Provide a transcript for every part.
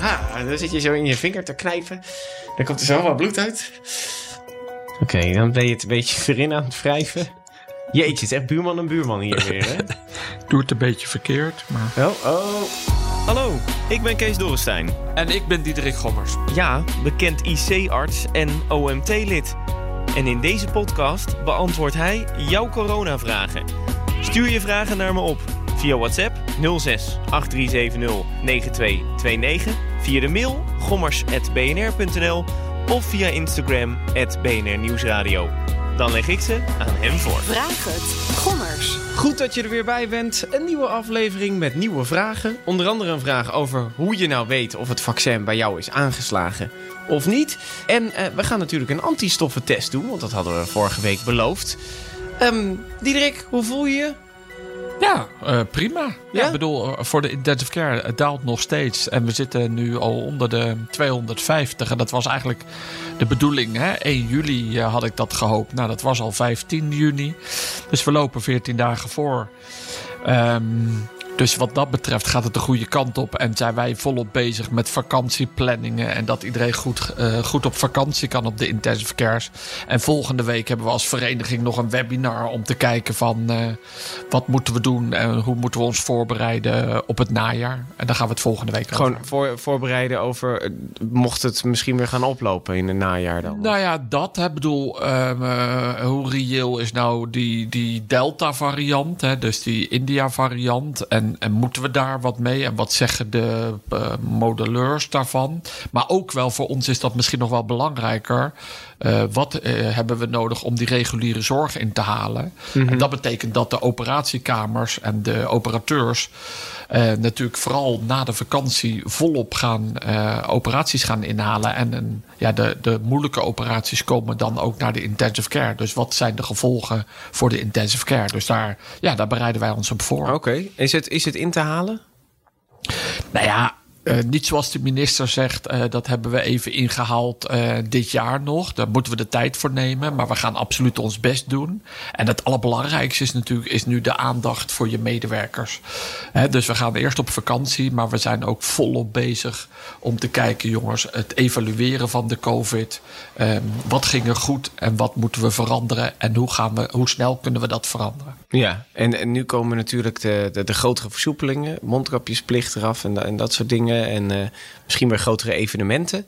Ah, dan zit je zo in je vinger te knijpen. Dan komt er zo wat bloed uit. Oké, dan ben je het een beetje erin aan het wrijven. Jeetje, het is echt buurman en buurman hier weer, hè? Doe het een beetje verkeerd, maar... Oh, oh. Hallo, ik ben Kees Dorrestein. En ik ben Diederik Gommers. Ja, bekend IC-arts en OMT-lid. En in deze podcast beantwoordt hij jouw coronavragen. Stuur je vragen naar me op via WhatsApp 06 8370 9229, via de mail gommers.bnr.nl of via Instagram BNR Nieuwsradio. Dan leg ik ze aan hem voor. Vraag het. Gommers. Goed dat je er weer bij bent. Een nieuwe aflevering met nieuwe vragen. Onder andere een vraag over hoe je nou weet of het vaccin bij jou is aangeslagen of niet. En eh, we gaan natuurlijk een antistoffentest doen, want dat hadden we vorige week beloofd. Ehm Diederik, hoe voel je je? Ja, eh, prima. Ja? Ja? ik bedoel, eh, voor de intensive care het daalt nog steeds. En we zitten nu al onder de 250. En dat was eigenlijk de bedoeling. Hè? 1 juli eh, had ik dat gehoopt. Nou, dat was al 15 juni. Dus we lopen 14 dagen voor. Ehm, dus wat dat betreft gaat het de goede kant op. En zijn wij volop bezig met vakantieplanningen. En dat iedereen goed, eh, goed op vakantie kan op de intensive cares. En volgende week hebben we als vereniging nog een webinar om te kijken van eh, wat moeten we doen en hoe moeten we ons voorbereiden op het najaar. En daar gaan we het volgende week over Gewoon voor, voorbereiden over, eh, mocht het misschien weer gaan oplopen in het najaar dan? Nou ja, dat. Ik bedoel, ehm, eh, hoe reëel is nou die, die Delta-variant, hè, dus die India-variant? En, en moeten we daar wat mee? En wat zeggen de eh, modelleurs daarvan? Maar ook wel voor ons is dat misschien nog wel belangrijker. Eh, wat eh, hebben we nodig om die reguliere zorg in te halen? En dat betekent dat de operatiekamers en de operateurs natuurlijk vooral na de vakantie volop gaan eh, operaties gaan inhalen. En een, ja, de, de moeilijke operaties komen dan ook naar de intensive care. Dus wat zijn de gevolgen voor de intensive care? Dus daar, ja, daar bereiden wij ons op voor. Oké, is, het, is het in te halen? Nou ja, eh, niet zoals de minister zegt, eh, dat hebben we even ingehaald eh, dit jaar nog. Daar moeten we de tijd voor nemen, maar we gaan absoluut ons best doen. En het allerbelangrijkste is natuurlijk is nu de aandacht voor je medewerkers. Dus we gaan eerst op vakantie, maar we zijn ook volop bezig om te kijken, jongens, het evalueren van de COVID. Ehm, wat ging er goed en wat moeten we veranderen en hoe, gaan we, hoe snel kunnen we dat veranderen? Ja, en, en nu komen natuurlijk de, de, de grotere versoepelingen, mondkapjesplicht eraf en, en dat soort dingen. En eh, misschien weer grotere evenementen.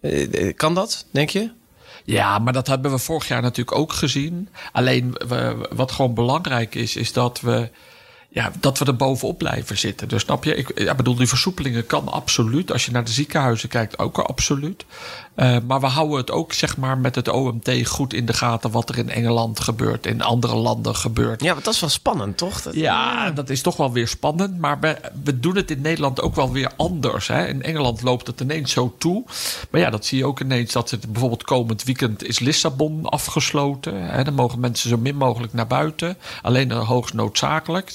Eh, eh, kan dat, denk je? Ja, maar dat hebben we vorig jaar natuurlijk ook gezien. Alleen wat gewoon belangrijk is, is dat we, ja, dat we er bovenop blijven zitten. Dus snap je? Ik ja, bedoel, die versoepelingen kan absoluut. Als je naar de ziekenhuizen kijkt, ook absoluut. Eh, maar we houden het ook zeg maar, met het OMT goed in de gaten wat er in Engeland gebeurt, in andere landen gebeurt. Ja, want dat is wel spannend, toch? Dat- Ja, dat is toch wel weer spannend. Maar we, we doen het in Nederland ook wel weer anders. Hè? In Engeland loopt het ineens zo toe. Maar ja, dat zie je ook ineens. Dat het bijvoorbeeld komend weekend is Lissabon afgesloten. Hè? Dan mogen mensen zo min mogelijk naar buiten. Alleen hoogst noodzakelijk.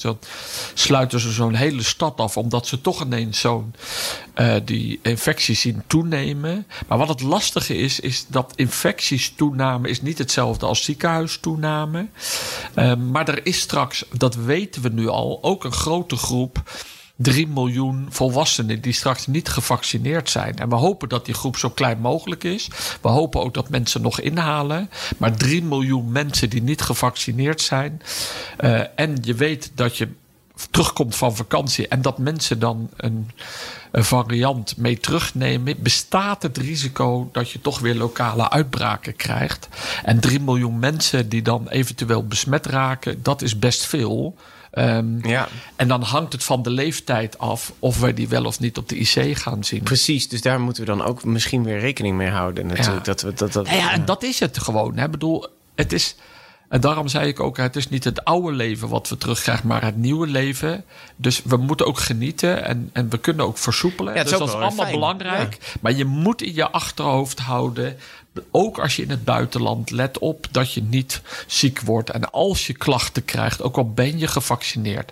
Sluiten ze zo'n hele stad af. Omdat ze toch ineens zo'n eh, die infecties zien toenemen. Maar wat het lastige is, is dat infecties toename is niet hetzelfde als ziekenhuistoename. Uh, maar er is straks, dat weten we nu al, ook een grote groep. 3 miljoen volwassenen die straks niet gevaccineerd zijn. En we hopen dat die groep zo klein mogelijk is. We hopen ook dat mensen nog inhalen. Maar 3 miljoen mensen die niet gevaccineerd zijn. Uh, en je weet dat je terugkomt van vakantie en dat mensen dan een, een, variant mee terugnemen, bestaat het risico dat je toch weer lokale uitbraken krijgt. En 3 miljoen mensen die dan eventueel besmet raken, dat is best veel. Um, ja. En dan hangt het van de leeftijd af of we die wel of niet op de IC gaan zien. Precies, dus daar moeten we dan ook misschien weer rekening mee houden. Natuurlijk. Ja. Dat, we, dat, dat, ja, ja, en dat is het gewoon. Ik bedoel, het is. En daarom zei ik ook, het is niet het oude leven wat we terugkrijgen, maar het nieuwe leven. Dus we moeten ook genieten en, en we kunnen ook versoepelen. Ja, dus dat is allemaal fijn. belangrijk. Ja. Maar je moet in je achterhoofd houden, ook als je in het buitenland, let op dat je niet ziek wordt. En als je klachten krijgt, ook al ben je gevaccineerd,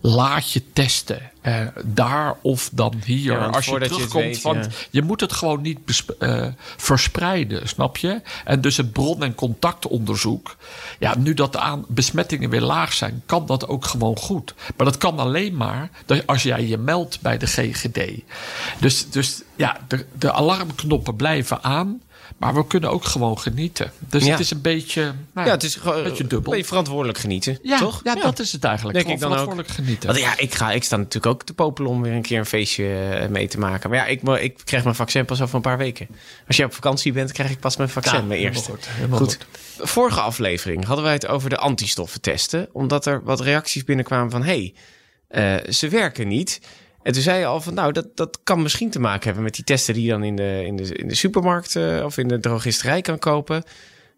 laat je testen. Eh, daar of dan hier. Ja, Als je terugkomt, weet, want ja. je moet het gewoon niet eh, verspreiden, snap je? En dus het bron- en contactonderzoek. Ja, nu dat de aan besmettingen weer laag zijn, kan dat ook gewoon goed. Maar dat kan alleen maar als jij je meldt bij de GGD. Dus, dus ja, de, de alarmknoppen blijven aan. Maar we kunnen ook gewoon genieten. Dus Ja. het is een beetje, nou, Ja, het is gewoon beetje een dubbel. beetje verantwoordelijk genieten, ja, toch? Ja, dat is het eigenlijk. Denk ik dan ook. verantwoordelijk genieten. Want ja, ik, ga, ik sta natuurlijk ook te popelen om weer een keer een feestje eh, mee te maken. Maar ja, ik, ik krijg mijn vaccin pas over een paar weken. Als jij op vakantie bent, krijg ik pas mijn vaccin, mijn eerste. goed. Vorige aflevering hadden wij het over de antistoffentesten. Omdat er wat reacties binnenkwamen van... hé, hey, eh, ze werken niet. En toen zei je al van, nou, dat, dat kan misschien te maken hebben... met die testen die je dan in de, in de, in de supermarkt eh, of in de drogisterij kan kopen...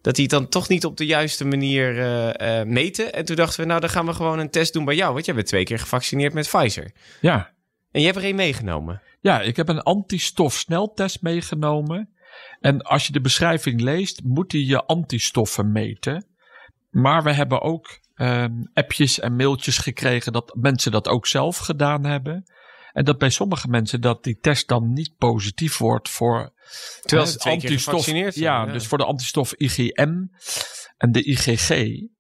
dat die het dan toch niet op de juiste manier eh, eh, meten. En toen dachten we, nou, dan gaan we gewoon een test doen bij jou. Want jij bent twee keer gevaccineerd met Pfizer. Ja. En je hebt er één meegenomen. Ja, ik heb een antistof-sneltest meegenomen. En als je de beschrijving leest, moet hij je antistoffen meten. Maar we hebben ook ehm, appjes en mailtjes gekregen dat mensen dat ook zelf gedaan hebben. En dat bij sommige mensen dat die test dan niet positief wordt voor Terwijl eh, ze twee keer zijn, Ja, ja. dus voor de antistof IgM en de IgG.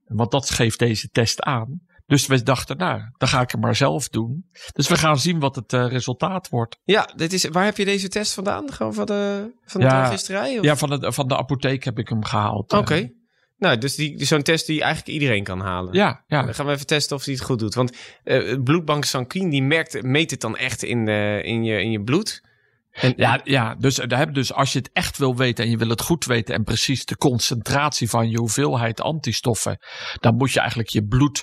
Want dat geeft deze test aan. Dus we dachten, nou, dan ga ik hem maar zelf doen. Dus we gaan zien wat het eh, resultaat wordt. Ja, dit is, waar heb je deze test vandaan? Gewoon van de, van de Ja, of- Ja, van de, van de apotheek heb ik hem gehaald. Oké. eh. Nou, dus die, zo'n test die eigenlijk iedereen kan halen. Ja, ja. Dan gaan we even testen of hij het goed doet. Want het bloedbank Sanquin, die merkt, meet het dan echt in, de, in, je, in je bloed. En, Ja, ja dus, daar dus als je het echt wil weten en je wil het goed weten en precies de concentratie van je hoeveelheid antistoffen, dan moet je eigenlijk je bloed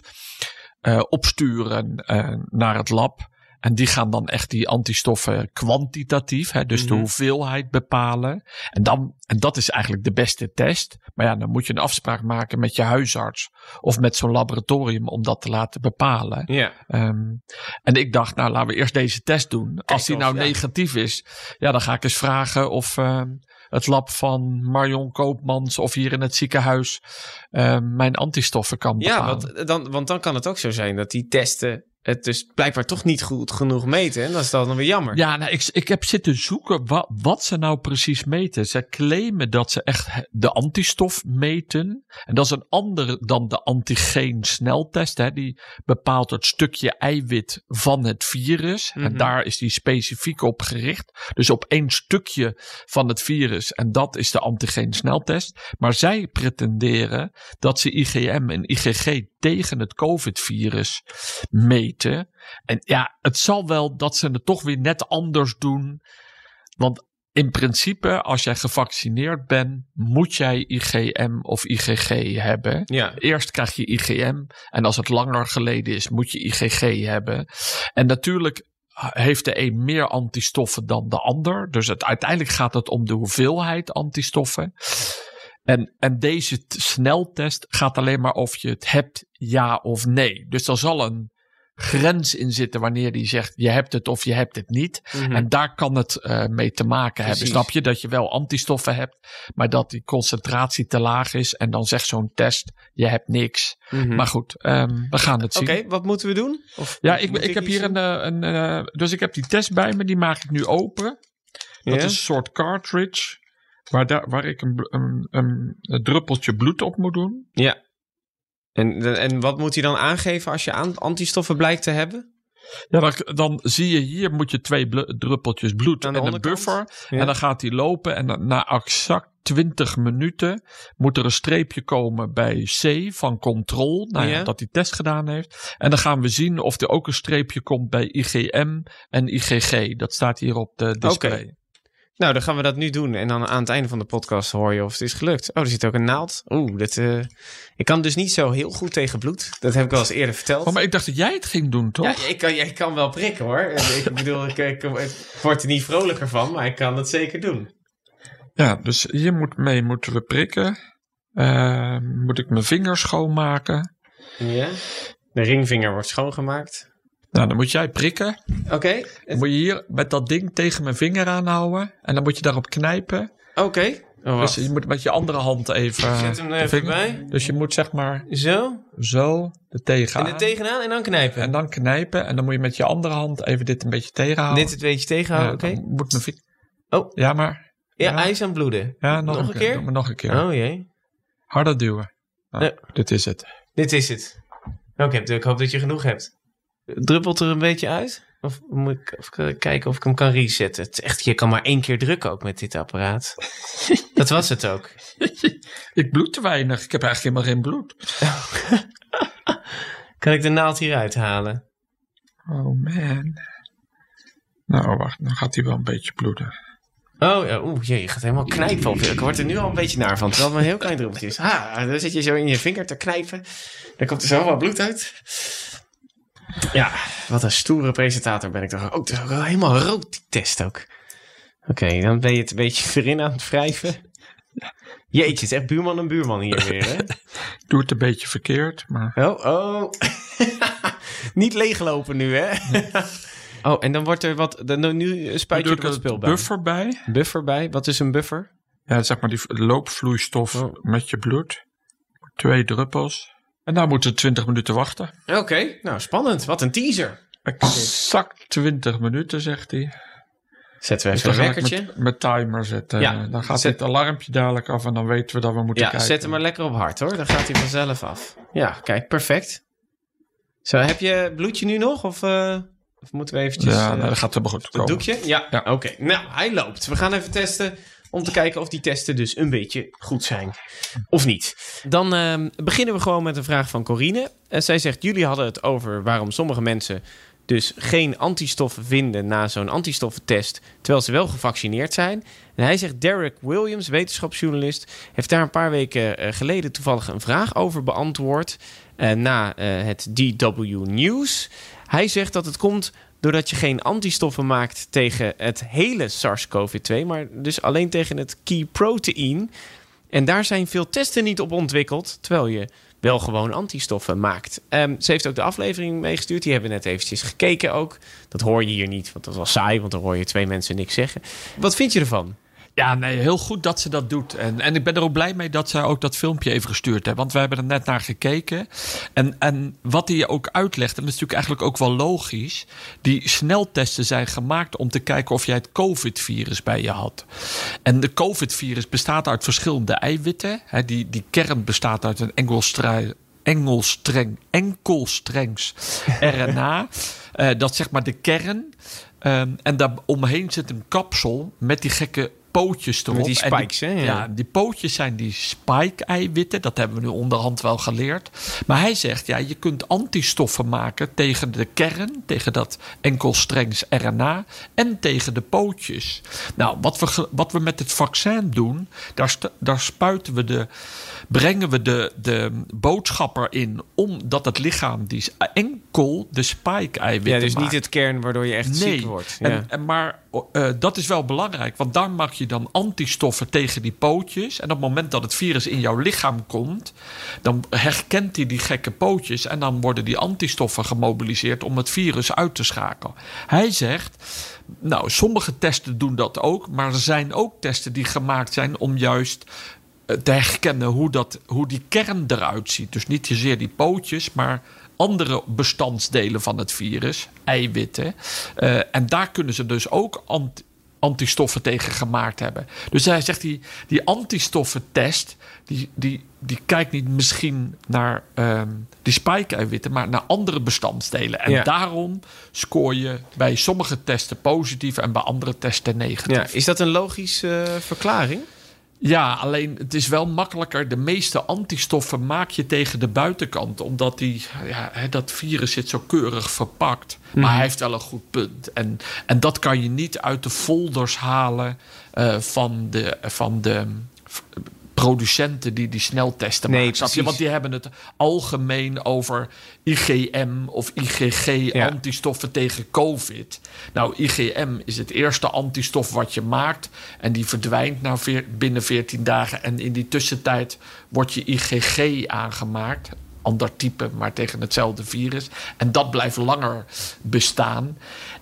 eh, opsturen eh, naar het lab. En die gaan dan echt die antistoffen kwantitatief, hè, dus de Mhm. hoeveelheid bepalen. En, dan, en dat is eigenlijk de beste test. Maar ja, dan moet je een afspraak maken met je huisarts of met zo'n laboratorium om dat te laten bepalen. ja. Ehm, en ik dacht, nou laten we eerst deze test doen. Als die nou ja. negatief is, ja, dan ga ik eens vragen of ehm, het lab van Marion Koopmans of hier in het ziekenhuis ehm, mijn antistoffen kan Ja, bepalen. want dan, want dan kan het ook zo zijn dat die testen het dus blijkbaar toch niet goed genoeg meten. En dat is dan weer jammer. Ja, nou, ik, ik heb zitten zoeken wat, wat ze nou precies meten. Ze claimen dat ze echt de antistof meten. En dat is een ander dan de antigeen sneltest. Hè. Die bepaalt het stukje eiwit van het virus. En Mhm. daar is die specifiek op gericht. Dus op één stukje van het virus. En dat is de antigeen sneltest. Maar zij pretenderen dat ze IgM en IgG tegen het COVID-virus meten. En ja, het zal wel dat ze het toch weer net anders doen. Want in principe, als jij gevaccineerd bent, moet jij IgM of IgG hebben. Ja. Eerst krijg je IgM en als het langer geleden is, moet je IgG hebben. En natuurlijk heeft de een meer antistoffen dan de ander. Dus het, uiteindelijk gaat het om de hoeveelheid antistoffen. En, en deze sneltest gaat alleen maar of je het hebt, ja of nee. Dus er zal een grens in zitten wanneer die zegt je hebt het of je hebt het niet. Mhm. En daar kan het eh, mee te maken hebben. Snap je dat je wel antistoffen hebt, maar dat die concentratie te laag is. En dan zegt zo'n test je hebt niks. Mhm. Maar goed, ehm, we gaan het zien. Oké, wat moeten we doen? Of Ja, ik, ik heb hier een, eh, een eh, dus ik heb die test bij me, die maak ik nu open. Dat is een soort cartridge. Waar, daar, waar ik een, een, een, een druppeltje bloed op moet doen. Ja. En, en wat moet hij dan aangeven als je aan, antistoffen blijkt te hebben? Ja, dan, dan zie je hier moet je twee druppeltjes bloed en een buffer. Ja. En dan gaat hij lopen en dan, na exact 20 minuten moet er een streepje komen bij C van control. Nou ja, Ja. dat hij test gedaan heeft. En dan gaan we zien of er ook een streepje komt bij IgM en IgG. Dat staat hier op de display. Nou, dan gaan we dat nu doen. En dan aan het einde van de podcast hoor je of het is gelukt. Oh, er zit ook een naald. Oeh, dat, eh, ik kan dus niet zo heel goed tegen bloed. Dat heb ik al eens eerder verteld. Oh, maar ik dacht dat jij het ging doen, toch? Ja, ik kan, ik kan wel prikken hoor. Ik bedoel, ik, ik, ik word er niet vrolijker van, maar ik kan het zeker doen. Ja, dus hier moet, mee moeten we prikken. Eh, moet ik mijn vingers schoonmaken? Ja. De ringvinger wordt schoongemaakt. Nou, dan moet jij prikken. Oké, Dan moet je hier met dat ding tegen mijn vinger aanhouden. En dan moet je daarop knijpen. oké, Oh, Dus je moet met je andere hand even... Zet hem er de even vinger- bij. Dus je moet zeg maar Zo. zo er tegenaan. En er tegenaan en dan knijpen. En dan knijpen. En dan moet je met je andere hand even dit een beetje tegenhouden. Dit het beetje tegenhouden, Ja, oké? Moet mijn vinger... Oh. Ja, maar... Ja, is aan bloeden. Ja, nog, Nog een keer? Doe nog een keer. Oh jee. Harder duwen. Ah, Ja. Dit is het. Dit is het. Oké, ik hoop dat je genoeg hebt. Druppelt er een beetje uit? Of moet ik kijken of ik hem kan resetten? Het is echt, je kan maar één keer drukken ook met dit apparaat. dat was het ook. Ik bloed te weinig. Ik heb eigenlijk helemaal geen bloed. Kan ik de naald hieruit halen? Oh man. Nou, wacht. Dan gaat hij wel een beetje bloeden. Oh, ja, oeh, jee, je gaat helemaal knijpen. Of, ik word er nu al een beetje naar van, terwijl het maar een heel klein druppeltje is. Ha, dan zit je zo in je vinger te knijpen. Dan komt er zo wat bloed uit. Ja, wat een stoere presentator ben ik toch. ook. het is ook wel helemaal rood, die test ook. Oké, dan ben je het een beetje erin aan het wrijven. Jeetje, het is echt buurman en buurman hier weer, hè? Ik doe het een beetje verkeerd, maar... Oh, oh. Niet leeglopen nu, hè? oh, en dan wordt er wat... Dan, nu spuit je er wat spul bij. buffer bij. Buffer bij? Wat is een buffer? Ja, zeg maar die loopvloeistof Oh. met je bloed. Twee druppels. En dan moeten we 20 minuten wachten. Oké, nou spannend. Wat een teaser. Exact 20 minuten, zegt hij. Zetten we Dus even een wekkertje. met, met timer zetten. Ja, dan gaat zet- het alarmpje dadelijk af en dan weten we dat we moeten Ja, kijken. zet hem maar lekker op hard hoor. Dan gaat hij vanzelf af. Ja, kijk, perfect. Zo, heb je bloedje nu nog? Of, eh, of moeten we eventjes... Ja, eh, nou, dat gaat helemaal goed het komen. doekje? Ja, Ja. oké. Nou, hij loopt. We gaan even testen om te kijken of die testen dus een beetje goed zijn. Of niet. Dan ehm, beginnen we gewoon met een vraag van Corine. Eh, zij zegt, jullie hadden het over waarom sommige mensen dus geen antistoffen vinden na zo'n antistoffentest, terwijl ze wel gevaccineerd zijn. En hij zegt, Derek Williams, wetenschapsjournalist, heeft daar een paar weken eh, geleden toevallig een vraag over beantwoord eh, na het DW News. Hij zegt dat het komt doordat je geen antistoffen maakt tegen het hele SARS-CoV-2, maar dus alleen tegen het key protein. En daar zijn veel testen niet op ontwikkeld, terwijl je wel gewoon antistoffen maakt. Ehm, ze heeft ook de aflevering meegestuurd. Die hebben net eventjes gekeken ook. Dat hoor je hier niet, want dat was saai, want dan hoor je twee mensen niks zeggen. Wat vind je ervan? Ja, nee, heel goed dat ze dat doet. En, en ik ben er ook blij mee dat ze ook dat filmpje even gestuurd heeft. Want we hebben er net naar gekeken. En, en wat hij ook uitlegt, en dat is natuurlijk eigenlijk ook wel logisch. Die sneltesten zijn gemaakt om te kijken of jij het COVID-virus bij je had. En de COVID-virus bestaat uit verschillende eiwitten. Hè, die, die kern bestaat uit een engelstrui engelstreng, enkelstrengs RNA. Eh, dat zeg maar de kern. Ehm, en daar omheen zit een kapsel met die gekke pootjes erop. Met die spikes, hè? Ja. Ja, die pootjes zijn die spike-eiwitten. Dat hebben we nu onderhand wel geleerd. Maar hij zegt, ja, je kunt antistoffen maken tegen de kern, tegen dat enkelstrengs RNA en tegen de pootjes. Nou, wat we, wat we met het vaccin doen, daar, daar spuiten we de, brengen we de, de boodschapper in, omdat het lichaam die enkel de spike-eiwitten Ja, dus niet het kern waardoor je echt ziek wordt. Ja. En, en maar eh, dat is wel belangrijk, want daar maak je dan antistoffen tegen die pootjes. En op het moment dat het virus in jouw lichaam komt, dan herkent hij die gekke pootjes. En dan worden die antistoffen gemobiliseerd om het virus uit te schakelen. Hij zegt. Nou, sommige testen doen dat ook, maar er zijn ook testen die gemaakt zijn om juist eh, te herkennen hoe, dat, hoe die kern eruit ziet. Dus niet zozeer die pootjes, maar andere bestandsdelen van het virus, eiwitten. Eh, en daar kunnen ze dus ook ant- antistoffen tegen gemaakt hebben. Dus hij zegt, die, die antistoffentest, die, die, die kijkt niet misschien naar ehm, die spike-eiwitten, maar naar andere bestandsdelen. En Ja. daarom scoor je bij sommige testen positief en bij andere testen negatief. Ja, is dat een logische eh, verklaring? Ja, alleen het is wel makkelijker. De meeste antistoffen maak je tegen de buitenkant. Omdat die, ja, dat virus zit zo keurig verpakt. Maar hij heeft wel een goed punt. En, en dat kan je niet uit de folders halen eh, van de, van de producenten die die sneltesten Nee, maken. Snap je? Want die hebben het algemeen over IgM of IgG Ja. antistoffen tegen COVID. Nou, IgM is het eerste antistof wat je maakt. En die verdwijnt na veer- binnen 14 dagen. En in die tussentijd wordt je IgG aangemaakt. Ander type, maar tegen hetzelfde virus. En dat blijft langer bestaan.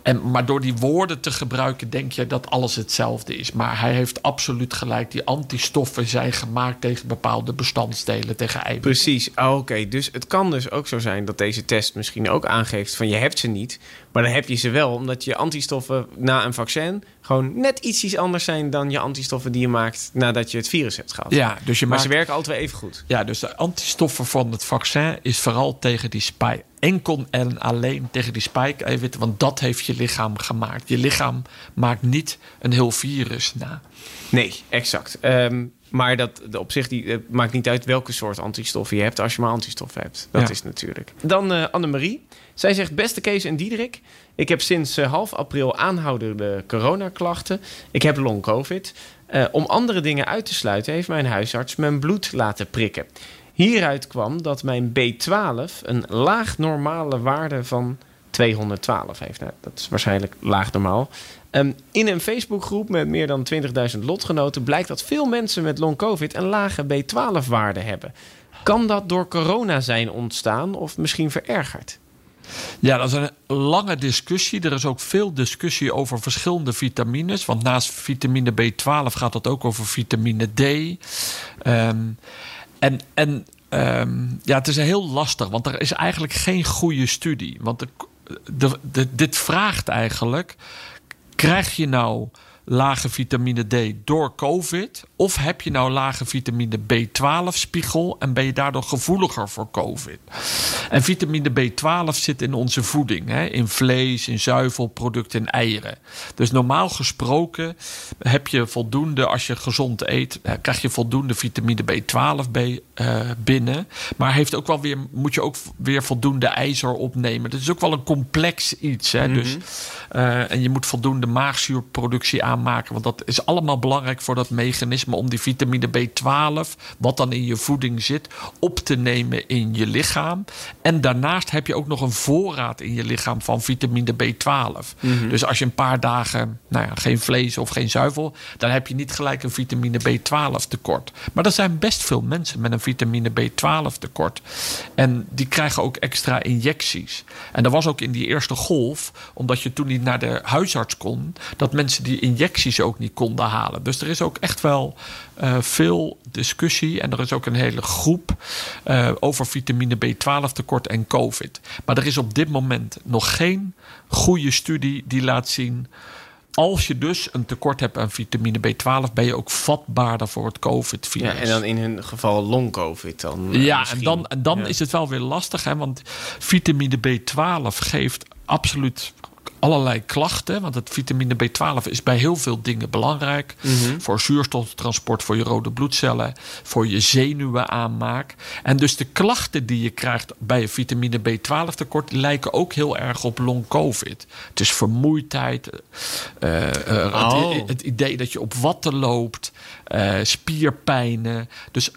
En, maar door die woorden te gebruiken, denk je dat alles hetzelfde is. Maar hij heeft absoluut gelijk. Die antistoffen zijn gemaakt tegen bepaalde bestandsdelen, tegen eiwitten. Precies, oh, oké. Dus het kan dus ook zo zijn dat deze test misschien ook aangeeft van je hebt ze niet. Maar dan heb je ze wel, omdat je antistoffen na een vaccin gewoon net iets anders zijn dan je antistoffen die je maakt nadat je het virus hebt gehad. Ja, dus je maar maakt, ze werken altijd even goed. ja, dus de antistoffen van het vaccin is vooral tegen die spike. Enkel en alleen tegen die spike-eiwitten, want dat heeft je lichaam gemaakt. Je lichaam maakt niet een heel virus na. Nee, exact. Ehm, maar dat, op zich die, het maakt niet uit welke soort antistoffen je hebt als je maar antistoffen hebt. Dat Ja. is natuurlijk. Dan eh Annemarie. Zij zegt: Beste Kees en Diederik. Ik heb sinds eh, half april aanhoudende coronaklachten. Ik heb long-covid. Eh, om andere dingen uit te sluiten heeft mijn huisarts mijn bloed laten prikken. Hieruit kwam dat mijn B12 een laag normale waarde van 212 heeft. Nou, dat is waarschijnlijk laag normaal. Ehm, in een Facebookgroep met meer dan 20.000 lotgenoten blijkt dat veel mensen met long-covid een lage B12-waarde hebben. Kan dat door corona zijn ontstaan of misschien verergerd? Ja, dat is een lange discussie. Er is ook veel discussie over verschillende vitamines. Want naast vitamine B12 gaat het ook over vitamine D. Ehm, en en ehm, ja, het is heel lastig, want er is eigenlijk geen goede studie. Want dit vraagt eigenlijk: krijg je nou lage vitamine D door COVID? Of heb je nou lage vitamine B12-spiegel en ben je daardoor gevoeliger voor COVID? En vitamine B12 zit in onze voeding, hè? in vlees, in zuivelproducten, in eieren. Dus normaal gesproken heb je voldoende, als je gezond eet, eh, krijg je voldoende vitamine B12 B, eh, binnen. Maar heeft ook wel weer, moet je ook weer voldoende ijzer opnemen. Dat is ook wel een complex iets. Hè? dus, eh, en je moet voldoende maagzuurproductie aanmaken. Want dat is allemaal belangrijk voor dat mechanisme om die vitamine B12, wat dan in je voeding zit, op te nemen in je lichaam. En daarnaast heb je ook nog een voorraad in je lichaam van vitamine B12. Dus als je een paar dagen nou ja, geen vlees of geen zuivel, dan heb je niet gelijk een vitamine B12 tekort. Maar er zijn best veel mensen met een vitamine B12 tekort. En die krijgen ook extra injecties. En dat was ook in die eerste golf, omdat je toen niet naar de huisarts kon, dat mensen die injecties ook niet konden halen. Dus er is ook echt wel eh, veel discussie. En er is ook een hele groep eh, over vitamine B12 tekort en COVID. Maar er is op dit moment nog geen goede studie die laat zien. Als je dus een tekort hebt aan vitamine B12, ben je ook vatbaarder voor het COVID-virus. Ja, en dan in hun geval long-covid dan. eh, Ja, en dan, en dan Ja. is het wel weer lastig, hè, want vitamine B12 geeft absoluut allerlei klachten. Want het vitamine B12 is bij heel veel dingen belangrijk. Mhm. Voor zuurstoftransport, voor je rode bloedcellen, voor je zenuwen aanmaak. En dus de klachten die je krijgt bij een vitamine B12 tekort lijken ook heel erg op long covid. Het is vermoeidheid, eh, eh, Oh. het, het idee dat je op watten loopt, eh, spierpijnen. Dus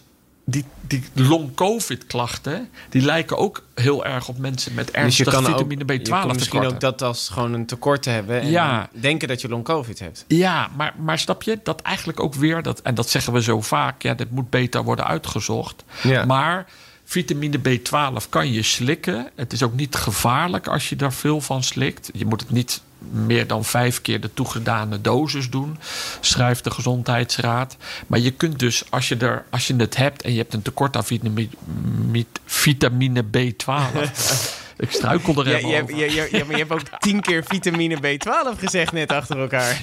die, die long-covid-klachten... die lijken ook heel erg op mensen met Dus je ernstig kan vitamine ook, je B12 kan misschien tekorten. ook dat als gewoon een tekort te hebben. En Ja. denken dat je long-covid hebt. Ja, maar, maar snap je dat eigenlijk ook weer... Dat, en dat zeggen we zo vaak, ja, dit moet beter worden uitgezocht. Ja. Maar vitamine B12 kan je slikken. Het is ook niet gevaarlijk als je daar veel van slikt. Je moet het niet meer dan vijf keer de toegedane dosis doen, schrijft de Gezondheidsraad. Maar je kunt dus, als je, er, als je het hebt en je hebt een tekort aan vitamine, vitamine B12... Ik struikel er Ja, even je, je, je, ja, maar je hebt ook tien keer vitamine B12 gezegd net achter elkaar.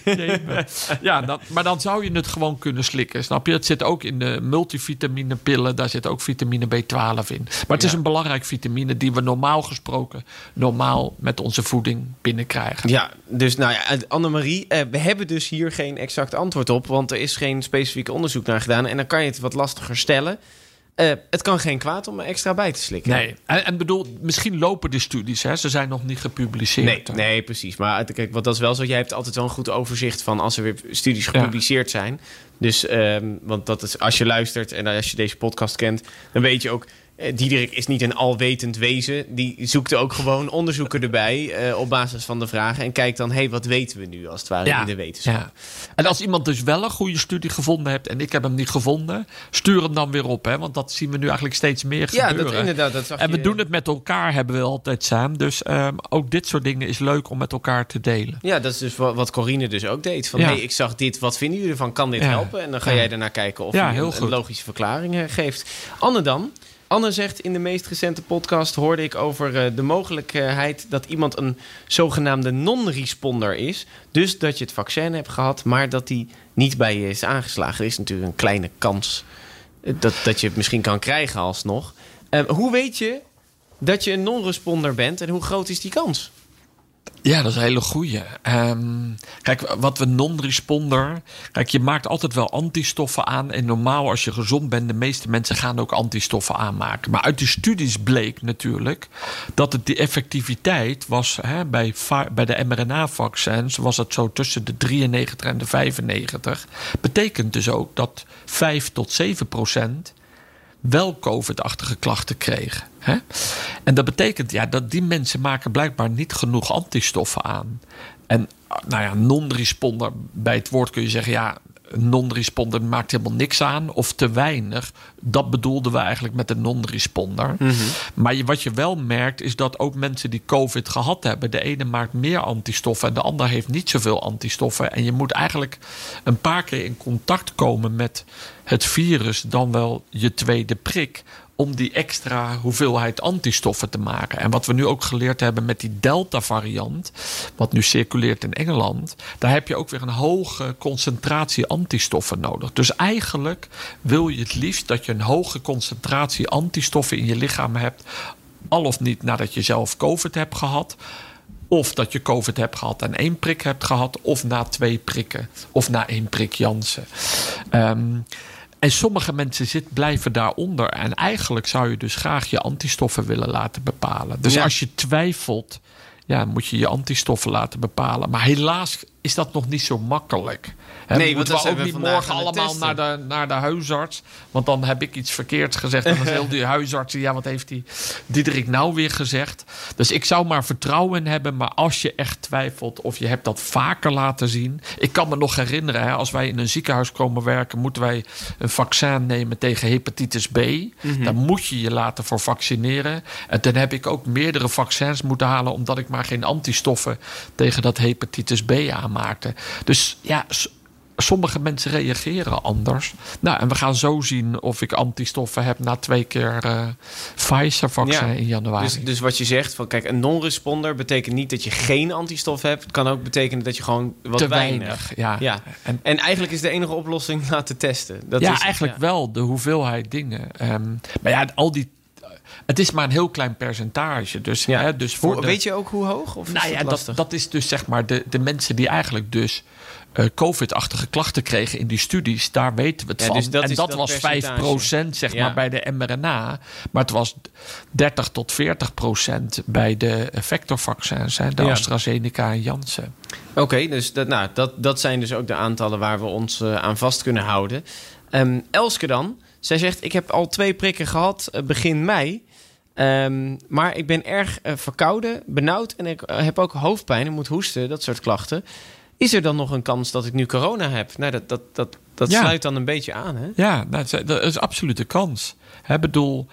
Ja, dat, maar dan zou je het gewoon kunnen slikken. Snap je? Het zit ook in de multivitamine pillen. Daar zit ook vitamine B12 in. Maar het is Ja. een belangrijk vitamine die we normaal gesproken normaal met onze voeding binnenkrijgen. Ja, dus nou ja, Annemarie, eh, we hebben dus hier geen exact antwoord op, want er is geen specifiek onderzoek naar gedaan. En dan kan je het wat lastiger stellen. Eh, het kan geen kwaad om er extra bij te slikken. Nee, en, en bedoel, misschien lopen de studies, hè? ze zijn nog niet gepubliceerd. Nee, nee, precies. Maar kijk, wat dat is wel zo. Jij hebt altijd wel een goed overzicht van als er weer studies gepubliceerd zijn. Dus, ehm, want dat is, als je luistert en als je deze podcast kent, dan weet je ook Diederik is niet een alwetend wezen. Die zoekt ook gewoon onderzoeken erbij eh, op basis van de vragen. En kijkt dan, hé, hey, wat weten we nu als het ware in de wetenschap? Ja. En als iemand dus wel een goede studie gevonden hebt en ik heb hem niet gevonden, stuur hem dan weer op. Hè? Want dat zien we nu eigenlijk steeds meer Ja, gebeuren. dat, inderdaad. Dat zag En we je- doen het met elkaar, hebben we altijd samen. Dus ehm, ook dit soort dingen is leuk om met elkaar te delen. Ja, dat is dus wa- wat Corine dus ook deed. Van, Ja. hey, ik zag dit, wat vinden jullie ervan? Kan dit Ja. helpen? En dan ga Ja. jij daarnaar kijken of Ja, je een, een logische verklaring eh, geeft. Anne dan? Anne zegt in de meest recente podcast hoorde ik over eh, de mogelijkheid dat iemand een zogenaamde non-responder is. Dus dat je het vaccin hebt gehad, maar dat die niet bij je is aangeslagen. Er is natuurlijk een kleine kans eh, dat, dat je het misschien kan krijgen alsnog. Eh, hoe weet je dat je een non-responder bent en hoe groot is die kans? Ja, dat is een hele goeie. Ehm, kijk, wat we non-responder. Kijk, je maakt altijd wel antistoffen aan. En normaal, als je gezond bent, de meeste mensen gaan ook antistoffen aanmaken. Maar uit die studies bleek natuurlijk dat het die effectiviteit was. Hè, bij, bij de mRNA-vaccins was het zo tussen de 93 en de 95. Betekent dus ook dat 5 tot 7 procent wel COVID-achtige klachten kregen. Hè? En dat betekent ja, dat die mensen maken blijkbaar niet genoeg antistoffen aan. En nou ja, non-responder, bij het woord kun je zeggen... ja, een non-responder maakt helemaal niks aan of te weinig. Dat bedoelden we eigenlijk met een non-responder. Maar je, wat je wel merkt is dat ook mensen die COVID gehad hebben... de ene maakt meer antistoffen en de ander heeft niet zoveel antistoffen. En je moet eigenlijk een paar keer in contact komen met het virus... dan wel je tweede prik om die extra hoeveelheid antistoffen te maken. En wat we nu ook geleerd hebben met die Delta-variant, wat nu circuleert in Engeland, daar heb je ook weer een hoge concentratie antistoffen nodig. Dus eigenlijk wil je het liefst dat je een hoge concentratie antistoffen in je lichaam hebt, al of niet nadat je zelf COVID hebt gehad. Of dat je COVID hebt gehad en één prik hebt gehad, of na twee prikken, of na één prik Janssen. Ehm, en sommige mensen zit, blijven daaronder. En eigenlijk zou je dus graag je antistoffen willen laten bepalen. Dus Ja. als je twijfelt, ja, moet je je antistoffen laten bepalen. Maar helaas is dat nog niet zo makkelijk. Nee, want we ook niet morgen aan allemaal naar de, naar de huisarts. Want dan heb ik iets verkeerds gezegd. En dan heel die huisarts, ja, wat heeft die Diederik nou weer gezegd? Dus ik zou maar vertrouwen hebben. Maar als je echt twijfelt of je hebt dat vaker laten zien. Ik kan me nog herinneren, hè, als wij in een ziekenhuis komen werken, moeten wij een vaccin nemen tegen hepatitis B. Mhm. Daar moet je je laten voor vaccineren. En toen heb ik ook meerdere vaccins moeten halen, omdat ik maar geen antistoffen tegen dat hepatitis B Dus ja. Sommige mensen reageren anders. Nou, en we gaan zo zien of ik antistoffen heb na twee keer eh Pfizer-vaccin Ja. in januari. Dus, dus wat je zegt, van kijk, een non-responder betekent niet dat je geen antistof hebt. Het kan ook betekenen dat je gewoon wat te weinig. weinig. Ja. Ja. En, En eigenlijk is de enige oplossing laten testen. Dat ja, is, eigenlijk ja. wel de hoeveelheid dingen. Ehm, maar ja, al die. Het is maar een heel klein percentage. Dus, Ja. hè, dus voor Hoe, de, Weet je ook hoe hoog? Of is Nou ja, dat dat, is dus zeg maar de, de mensen die eigenlijk dus eh, COVID-achtige klachten kregen in die studies. Daar weten we het Ja, van. dus dat en dat, dat was percentage. 5% zeg Ja. maar bij de mRNA. Maar het was 30 tot 40% bij de vectorvaccins. Hè, de Ja. AstraZeneca en Janssen. Oké, dus dat, nou, dat, dat zijn dus ook de aantallen waar we ons eh, aan vast kunnen houden. Ehm, Elske dan, zij zegt: Ik heb al twee prikken gehad eh, begin mei. Ehm, maar ik ben erg eh, verkouden, benauwd en ik eh, heb ook hoofdpijn en moet hoesten, dat soort klachten. Is er dan nog een kans dat ik nu corona heb? Nou, dat, dat, dat, dat Ja. sluit dan een beetje aan, hè? Ja, nou, dat is- dat is absoluut een kans. Ik bedoel,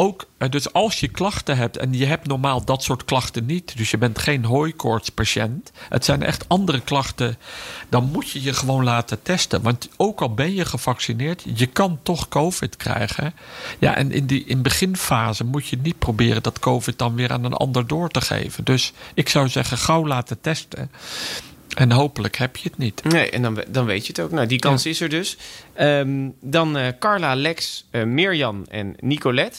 ook, eh, dus als je klachten hebt en je hebt normaal dat soort klachten niet, dus je bent geen hooikoortspatiënt, het zijn echt andere klachten, dan moet je je gewoon laten testen. Want ook al ben je gevaccineerd, je kan toch COVID krijgen. Ja, en in die in beginfase moet je niet proberen dat COVID dan weer aan een ander door te geven. Dus ik zou zeggen, gauw laten testen. En hopelijk heb je het niet. Nee, en dan, dan weet je het ook. Nou, die kans is er dus. Ehm, dan eh, Carla, Lex, eh, Mirjam en Nicolette.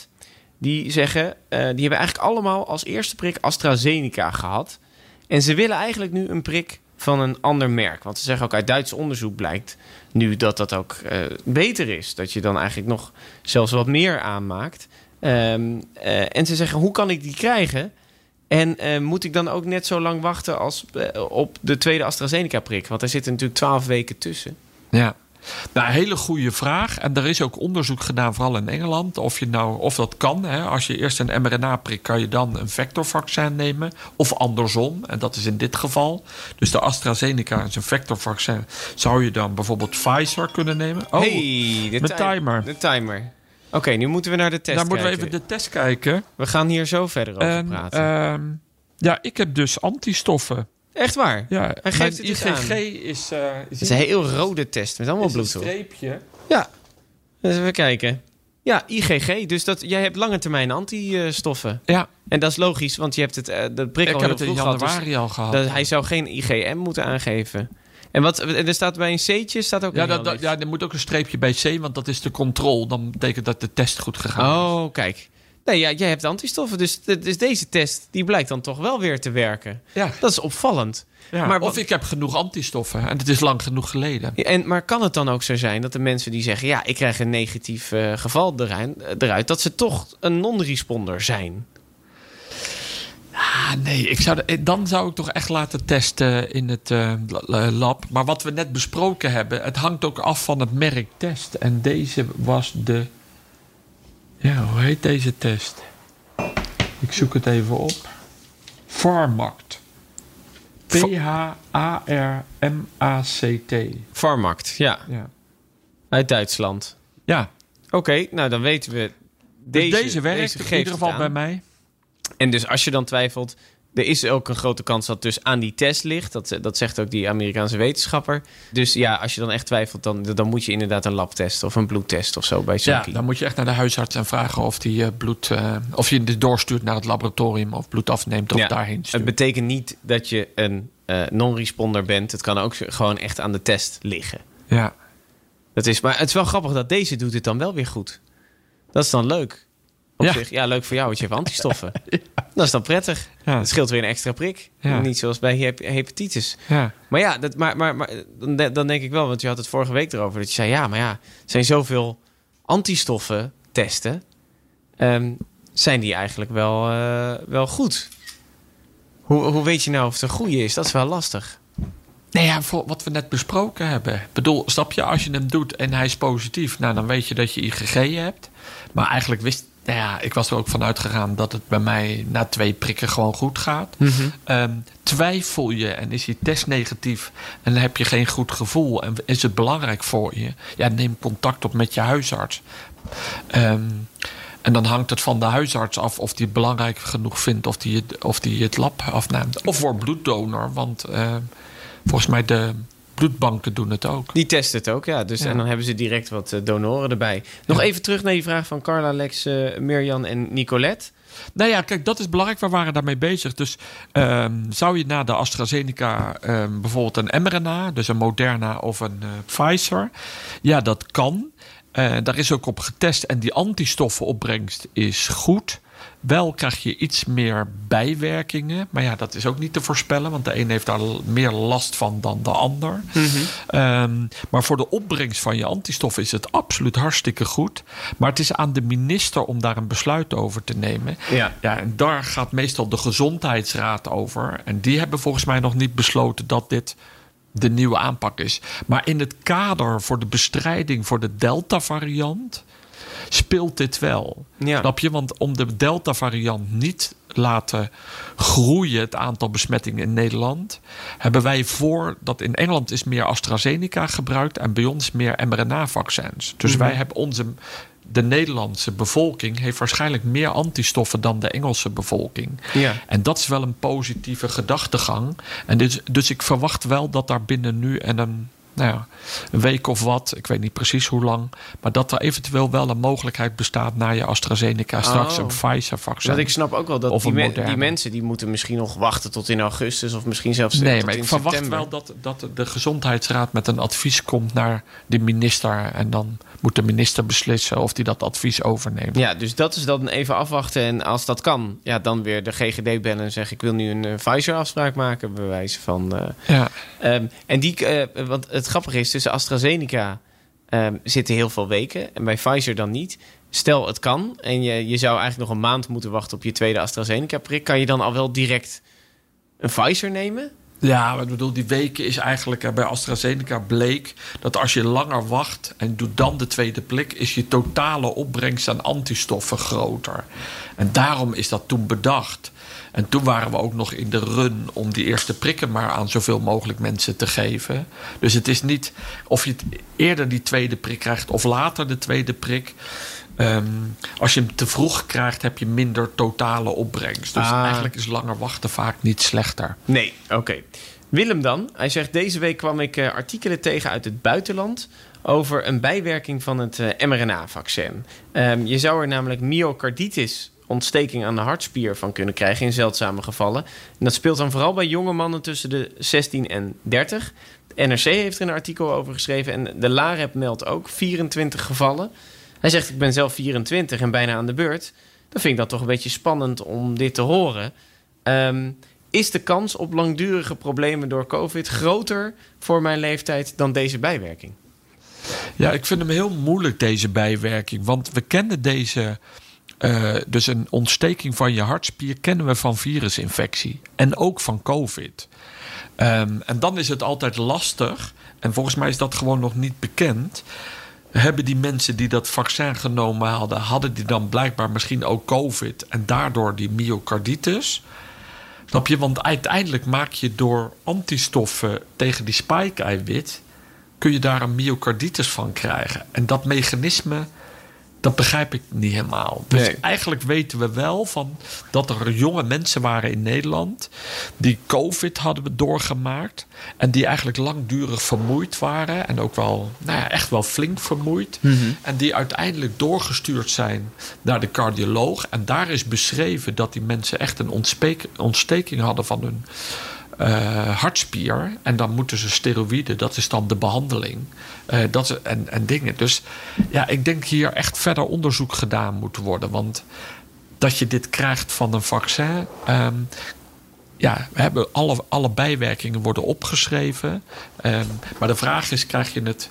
Die zeggen, eh, die hebben eigenlijk allemaal als eerste prik AstraZeneca gehad. En ze willen eigenlijk nu een prik van een ander merk. Want ze zeggen ook uit Duits onderzoek blijkt nu dat dat ook eh, beter is. Dat je dan eigenlijk nog zelfs wat meer aanmaakt. Ehm, eh, en ze zeggen, hoe kan ik die krijgen? En moet ik dan ook net zo lang wachten als op de tweede AstraZeneca-prik? Want daar zitten natuurlijk twaalf weken tussen. Ja. Nou, een hele goede vraag. En er is ook onderzoek gedaan, vooral in Engeland, of, je nou, of dat kan. Hè. Als je eerst een mRNA-prik, kan je dan een vectorvaccin nemen. Of andersom, en dat is in dit geval. Dus de AstraZeneca is een vectorvaccin. Zou je dan bijvoorbeeld Pfizer kunnen nemen? Oh, hey, de mijn timer. De timer. Oké, nu moeten we naar de test dan moeten we even de test kijken. We gaan hier zo verder over En, praten. ehm, ja, ik heb dus antistoffen. Echt waar? Ja, Hij geeft het dus IgG aan. is, eh is, Het is een heel rode test met allemaal is een bloed op. streepje. Ja. Dus even kijken. Ja, IgG. Dus dat, jij hebt lange termijn antistoffen. Ja, En dat is logisch, want je hebt het, eh de prik ik al heb het in dus januari al gehad. dat, hij zou geen IgM moeten aangeven. En wat, en er staat bij een C'tje staat ook Ja, een dat, dat- ja, er moet ook een streepje bij C, want dat is de controle. Dan betekent dat de test goed gegaan is. Oh, kijk. Nee, ja, jij hebt antistoffen, dus, dus deze test die blijkt dan toch wel weer te werken. Ja. Dat is opvallend. Ja, Maar of ik heb genoeg antistoffen en het is lang genoeg geleden. Ja, En, maar kan het dan ook zo zijn dat de mensen die zeggen... ja, ik krijg een negatief eh, geval eruit, eruit... dat ze toch een non-responder zijn? Ah, nee, ik zou de- dan zou ik toch echt laten testen in het eh, la- lab. Maar wat we net besproken hebben, het hangt ook af van het merk test. En deze was de. Ja, hoe heet deze test? Ik zoek het even op. Pharmact. P-H-A-R-M-A-C-T. Pharmact, ja. Ja. Uit Duitsland. ja, Oké, nou dan weten we... dus Deze, deze, werkt deze in ieder geval aan. bij mij. En dus als je dan twijfelt... er is ook een grote kans dat het dus aan die test ligt. Dat, dat zegt ook die Amerikaanse wetenschapper. Dus ja, als je dan echt twijfelt... dan, dan moet je inderdaad een labtest of een bloedtest of zo bij Ja, dan moet je echt naar de huisarts en vragen of die eh, bloed, eh, of je dit doorstuurt naar het laboratorium of bloed afneemt of Ja, daarheen Het betekent niet dat je een eh, non-responder bent. Het kan ook gewoon echt aan de test liggen. Ja. Dat is, maar het is wel grappig dat deze doet het dan wel weer goed. Dat is dan leuk. Op Ja. zich, ja, leuk voor jou, want je hebt antistoffen. Dat is dan prettig. Ja. Het scheelt weer een extra prik. Niet zoals bij hep- hepatitis. Ja. Maar ja, dat, maar, maar, maar dan, de- dan denk ik wel, want je had het vorige week erover. Dat je zei, ja, maar ja, er zijn zoveel antistoffen testen. Ehm, zijn die eigenlijk wel, eh, wel goed? Hoe, hoe weet je nou of het een goede is? Dat is wel lastig. Nee, ja, voor wat we net besproken hebben. Ik bedoel, snap je, als je hem doet en hij is positief, nou dan weet je dat je IgG hebt. Maar eigenlijk wist, nou ja, ik was er ook van uitgegaan dat het bij mij na twee prikken gewoon goed gaat. Ehm, twijfel je en is je test negatief en heb je geen goed gevoel en is het belangrijk voor je, ja, neem contact op met je huisarts. Ehm, en dan hangt het van de huisarts af of die het belangrijk genoeg vindt of die het, of die het lab afneemt. Of voor bloeddonor, want ehm, volgens mij de bloedbanken doen het ook. Die testen het ook, ja. Dus, Ja. En dan hebben ze direct wat eh, donoren erbij. Nog Ja. even terug naar die vraag van Carla, Lex, eh, Mirjan en Nicolette. Nou ja, kijk, dat is belangrijk. We waren daarmee bezig. Dus ehm, zou je na de AstraZeneca ehm, bijvoorbeeld een mRNA, dus een Moderna of een eh, Pfizer? Ja, dat kan. Daar is ook op getest en die antistoffenopbrengst is goed. Wel krijg je iets meer bijwerkingen. Maar ja, dat is ook niet te voorspellen. Want de een heeft daar meer last van dan de ander. Ehm, maar voor de opbrengst van je antistoffen is het absoluut hartstikke goed. Maar het is aan de minister om daar een besluit over te nemen. Ja. Ja, en daar gaat meestal de gezondheidsraad over. En die hebben volgens mij nog niet besloten dat dit de nieuwe aanpak is. Maar in het kader voor de bestrijding voor de Delta-variant speelt dit wel. Ja. Snap je? Want om de Delta-variant niet laten groeien, het aantal besmettingen in Nederland, hebben wij voor dat in Engeland is meer AstraZeneca gebruikt en bij ons meer mRNA-vaccins. Dus wij hebben onze. De Nederlandse bevolking heeft waarschijnlijk meer antistoffen dan de Engelse bevolking. Ja. En dat is wel een positieve gedachtegang. En dus, dus ik verwacht wel dat daar binnen nu en een, nou ja, een week of wat, ik weet niet precies hoe lang, maar dat er eventueel wel een mogelijkheid bestaat na je AstraZeneca straks Oh. een Pfizer-vaccin. Want ik snap ook wel dat die, me- mensen die moeten misschien nog wachten tot in augustus of misschien zelfs Nee, maar ik verwacht september. wel dat, dat de gezondheidsraad met een advies komt naar de minister. En dan moet de minister beslissen of die dat advies overneemt. Ja, dus dat is dan even afwachten. En als dat kan, ja, dan weer de GGD bellen en zeggen... ik wil nu een eh, Pfizer-afspraak maken, bij wijze van... eh, Ja, Ehm, en die, eh, want het grappige is, tussen AstraZeneca ehm, zitten heel veel weken en bij Pfizer dan niet. Stel het kan en je, je zou eigenlijk nog een maand moeten wachten op je tweede AstraZeneca-prik. Kan je dan al wel direct een Pfizer nemen? Ja, maar ik bedoel, die weken is eigenlijk bij AstraZeneca bleek dat als je langer wacht en doet dan de tweede prik, is je totale opbrengst aan antistoffen groter. En daarom is dat toen bedacht. En toen waren we ook nog in de run om die eerste prikken maar aan zoveel mogelijk mensen te geven. Dus het is niet of je eerder die tweede prik krijgt of later de tweede prik. Ehm, als je hem te vroeg krijgt, heb je minder totale opbrengst. Dus Ah. eigenlijk is langer wachten vaak niet slechter. Nee, oké. Willem dan. Hij zegt, deze week kwam ik eh, artikelen tegen uit het buitenland... over een bijwerking van het eh, mRNA-vaccin. Ehm, je zou er namelijk myocarditis, ontsteking aan de hartspier... van kunnen krijgen in zeldzame gevallen. En dat speelt dan vooral bij jonge mannen tussen de 16 en 30. De NRC heeft er een artikel over geschreven... en de LAREP meldt ook 24 gevallen. Hij zegt, ik ben zelf 24 en bijna aan de beurt. Dan vind ik dat toch een beetje spannend om dit te horen... Ehm, is de kans op langdurige problemen door COVID groter voor mijn leeftijd dan deze bijwerking? Ja, ik vind hem heel moeilijk, deze bijwerking. Want we kennen deze. eh, dus een ontsteking van je hartspier kennen we van virusinfectie. En ook van COVID. Ehm, en dan is het altijd lastig. En volgens mij is dat gewoon nog niet bekend. Hebben die mensen die dat vaccin genomen hadden, hadden die dan blijkbaar misschien ook COVID en daardoor die myocarditis? Snap je? Want uiteindelijk maak je door antistoffen tegen die spike-eiwit kun je daar een myocarditis van krijgen. En dat mechanisme, dat begrijp ik niet helemaal. Dus Nee. eigenlijk weten we wel van dat er jonge mensen waren in Nederland die COVID hadden doorgemaakt en die eigenlijk langdurig vermoeid waren en ook wel, nou ja, echt wel flink vermoeid. En die uiteindelijk doorgestuurd zijn naar de cardioloog. En daar is beschreven dat die mensen echt een ontsteking hadden van hun eh, hartspier. En dan moeten ze steroïden, dat is dan de behandeling. Eh, dat en, en dingen. Dus ja, ik denk hier echt verder onderzoek gedaan moet worden. Want dat je dit krijgt van een vaccin. ehm, ja, we hebben alle, alle bijwerkingen worden opgeschreven. Ehm, maar de vraag is: krijg je het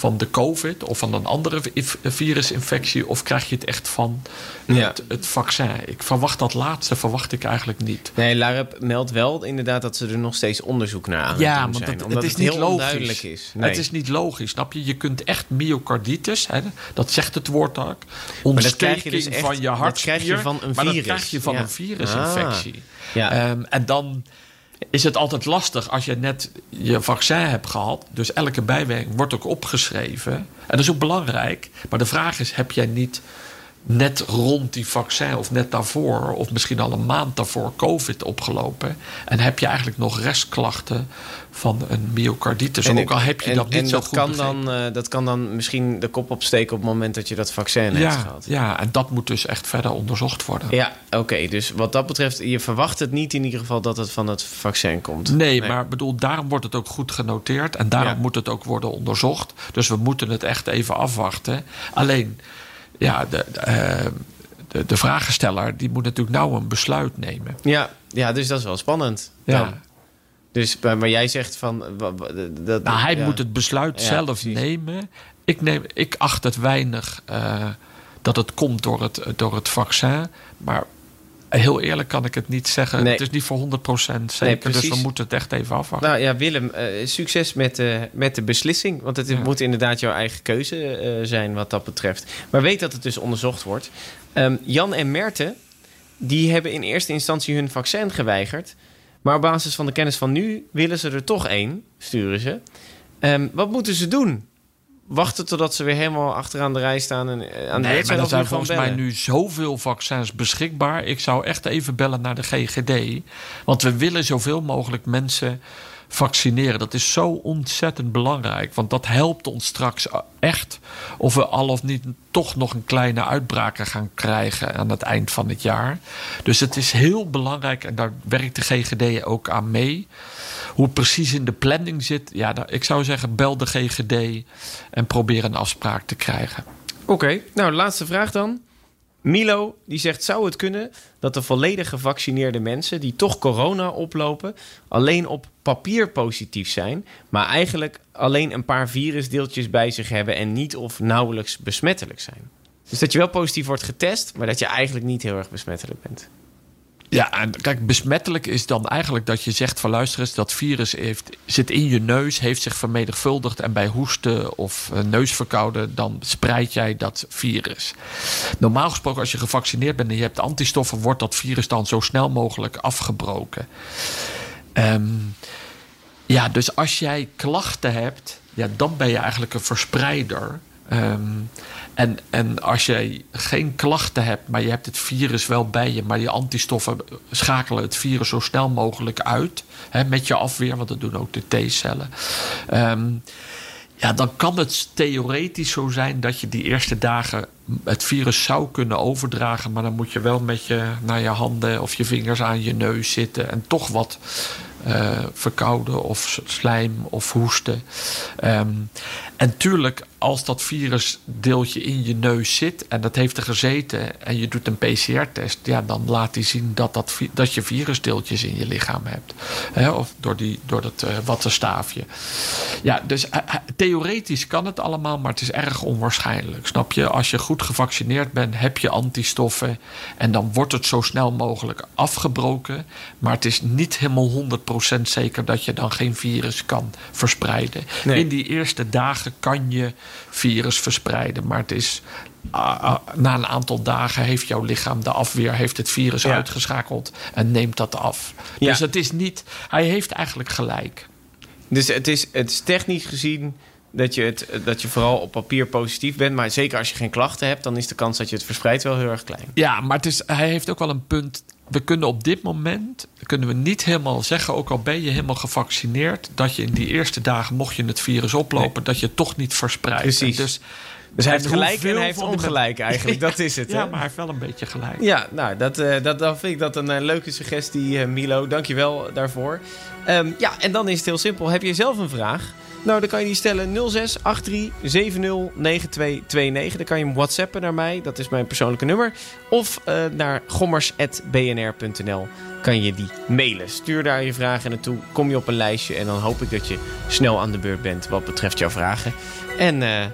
van de COVID of van een andere vi- virusinfectie, of krijg je het echt van Ja. het, vaccin? Ik verwacht dat laatste, verwacht ik eigenlijk niet. Nee, Larep meldt wel inderdaad dat ze er nog steeds onderzoek naar aan Ja, het doen want zijn. omdat het is het niet heel logisch. onduidelijk is. Nee. Het is niet logisch, snap je? Je kunt echt myocarditis, hè, dat zegt het woord ook, dat ontsteking dus echt- van je dat hartspier. krijg je van een Maar dat virus. krijg je van Ja. een virusinfectie. ja. Ehm, en dan is het altijd lastig als je net je vaccin hebt gehad. Dus elke bijwerking wordt ook opgeschreven. En dat is ook belangrijk. Maar de vraag is, heb jij niet net rond die vaccin of net daarvoor... of misschien al een maand daarvoor COVID opgelopen... en heb je eigenlijk nog restklachten van een myocarditis. En- ook al heb je en- dat niet en zo dat goed kan begrepen. dan, eh, dat kan dan misschien de kop opsteken op het moment dat je dat vaccin hebt gehad. ja, en dat moet dus echt verder onderzocht worden. Ja, oké. dus wat dat betreft, je verwacht het niet in ieder geval dat het van het vaccin komt. Nee, maar bedoel, daarom wordt het ook goed genoteerd en daarom Ja. moet het ook worden onderzocht. Dus we moeten het echt even afwachten. Alleen, ja, de, de, eh, de, de vragensteller die moet natuurlijk nou een besluit nemen. Ja, ja, dus dat is wel spannend. Ja. dan. Dus, maar, jij zegt van... Dat, Nou, hij ja. moet het besluit Ja, zelf precies. nemen. Ik, neem, ik acht het weinig eh, dat het komt door het, door het vaccin. Maar heel eerlijk kan ik het niet zeggen. Nee. Het is niet voor 100% zeker. dus we moeten het echt even afwachten. Nou ja, Willem, eh, succes met, eh, met de beslissing. Want het Ja. moet inderdaad jouw eigen keuze eh, zijn wat dat betreft. Maar weet dat het dus onderzocht wordt. Ehm, Jan en Merten, die hebben in eerste instantie hun vaccin geweigerd. Maar op basis van de kennis van nu willen ze er toch één, sturen ze. Ehm, wat moeten ze doen? Wachten totdat ze weer helemaal achteraan de rij staan en eh, aan de Nee, zijn? er zijn volgens mij nu zoveel vaccins beschikbaar. Ik zou echt even bellen naar de GGD. Want we willen zoveel mogelijk mensen vaccineren. Dat is zo ontzettend belangrijk. Want dat helpt ons straks echt. Of we al of niet toch nog een kleine uitbraken gaan krijgen aan het eind van het jaar. Dus het is heel belangrijk. En daar werkt de GGD ook aan mee. Hoe precies in de planning zit. Ja, daar- ik zou zeggen, bel de GGD en probeer een afspraak te krijgen. Oké, nou, laatste vraag dan. Milo, die zegt, zou het kunnen dat de volledig gevaccineerde mensen... die toch corona oplopen, alleen op papier positief zijn... maar eigenlijk alleen een paar virusdeeltjes bij zich hebben... en niet of nauwelijks besmettelijk zijn? Dus dat je wel positief wordt getest, maar dat je eigenlijk niet heel erg besmettelijk bent. Ja, en kijk, besmettelijk is dan eigenlijk dat je zegt van luister eens, dat virus heeft, zit in je neus, heeft zich vermenigvuldigd en bij hoesten of uh, neusverkouden, dan spreid jij dat virus. Normaal gesproken, als je gevaccineerd bent en je hebt antistoffen, wordt dat virus dan zo snel mogelijk afgebroken. Um, ja, dus als jij klachten hebt, ja, dan ben je eigenlijk een verspreider. Um, en, en als je geen klachten hebt, maar je hebt het virus wel bij je, maar je antistoffen schakelen het virus zo snel mogelijk uit hè, met je afweer, want dat doen ook de T-cellen. Um, ja, dan kan het theoretisch zo zijn dat je die eerste dagen het virus zou kunnen overdragen, maar dan moet je wel met je naar je handen of je vingers aan je neus zitten en toch wat uh, verkouden of slijm of hoesten. Um, en tuurlijk, als dat virusdeeltje in je neus zit en dat heeft er gezeten en je doet een PCR-test, ja, dan laat hij zien dat, dat, dat je virusdeeltjes in je lichaam hebt. He, of door, die, door dat uh, wattenstaafje. Ja, dus uh, theoretisch kan het allemaal, maar het is erg onwaarschijnlijk. Snap je? Als je goed gevaccineerd bent, heb je antistoffen en dan wordt het zo snel mogelijk afgebroken. Maar het is niet helemaal 100% zeker dat je dan geen virus kan verspreiden. Nee. In die eerste dagen kan je virus verspreiden. Maar het is uh, na een aantal dagen heeft jouw lichaam de afweer, heeft het virus ja. uitgeschakeld en neemt dat af. Ja. Dus het is niet, hij heeft eigenlijk gelijk. Dus het is, het is technisch gezien dat je, het, dat je vooral op papier positief bent. Maar zeker als je geen klachten hebt, dan is de kans dat je het verspreidt wel heel erg klein. Ja, maar het is, hij heeft ook wel een punt we kunnen op dit moment kunnen we niet helemaal zeggen, ook al ben je helemaal gevaccineerd, dat je in die eerste dagen, mocht je het virus oplopen, nee. dat je het toch niet verspreidt. Precies. Dus, dus hij heeft gelijk en hij heeft ongelijk eigenlijk. Dat is het. ja, maar hij heeft wel een beetje gelijk. Ja, nou, dat, uh, dat, dan vind ik dat een uh, leuke suggestie, uh, Milo. Dank je wel daarvoor. Um, ja, en dan is het heel simpel. Heb je zelf een vraag? Nou, dan kan je die stellen 06 83 70 9229. Dan kan je hem whatsappen naar mij. Dat is mijn persoonlijke nummer. Of uh, naar gommers.bnr.nl kan je die mailen. Stuur daar je vragen naartoe. Kom je op een lijstje. En dan hoop ik dat je snel aan de beurt bent wat betreft jouw vragen. En uh,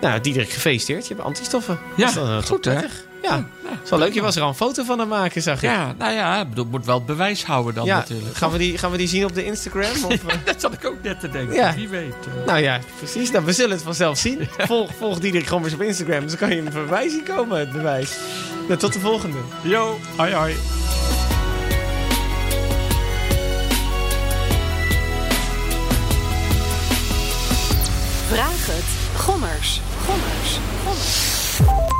nou, Diederik, gefeliciteerd. Je hebt antistoffen. Ja, dat is dan, goed hè? Ah, ja, is wel leuk. Je was er al een foto van aan maken, zag ik. Ja, nou ja, dat moet wel het bewijs houden dan natuurlijk. Gaan we, die, gaan we die zien op de Instagram? Of? Eh? dat zat ik ook net te denken, wie weet. Eh. Nou ja, precies. Nou, we zullen het vanzelf zien. Volg, volg Diederik gewoon eens op Instagram, dus dan kan je hem bewijs zien komen, het bewijs. Nou, tot de volgende. Yo, hoi hoi. Vraag het. Gommers. Gommers. Gommers.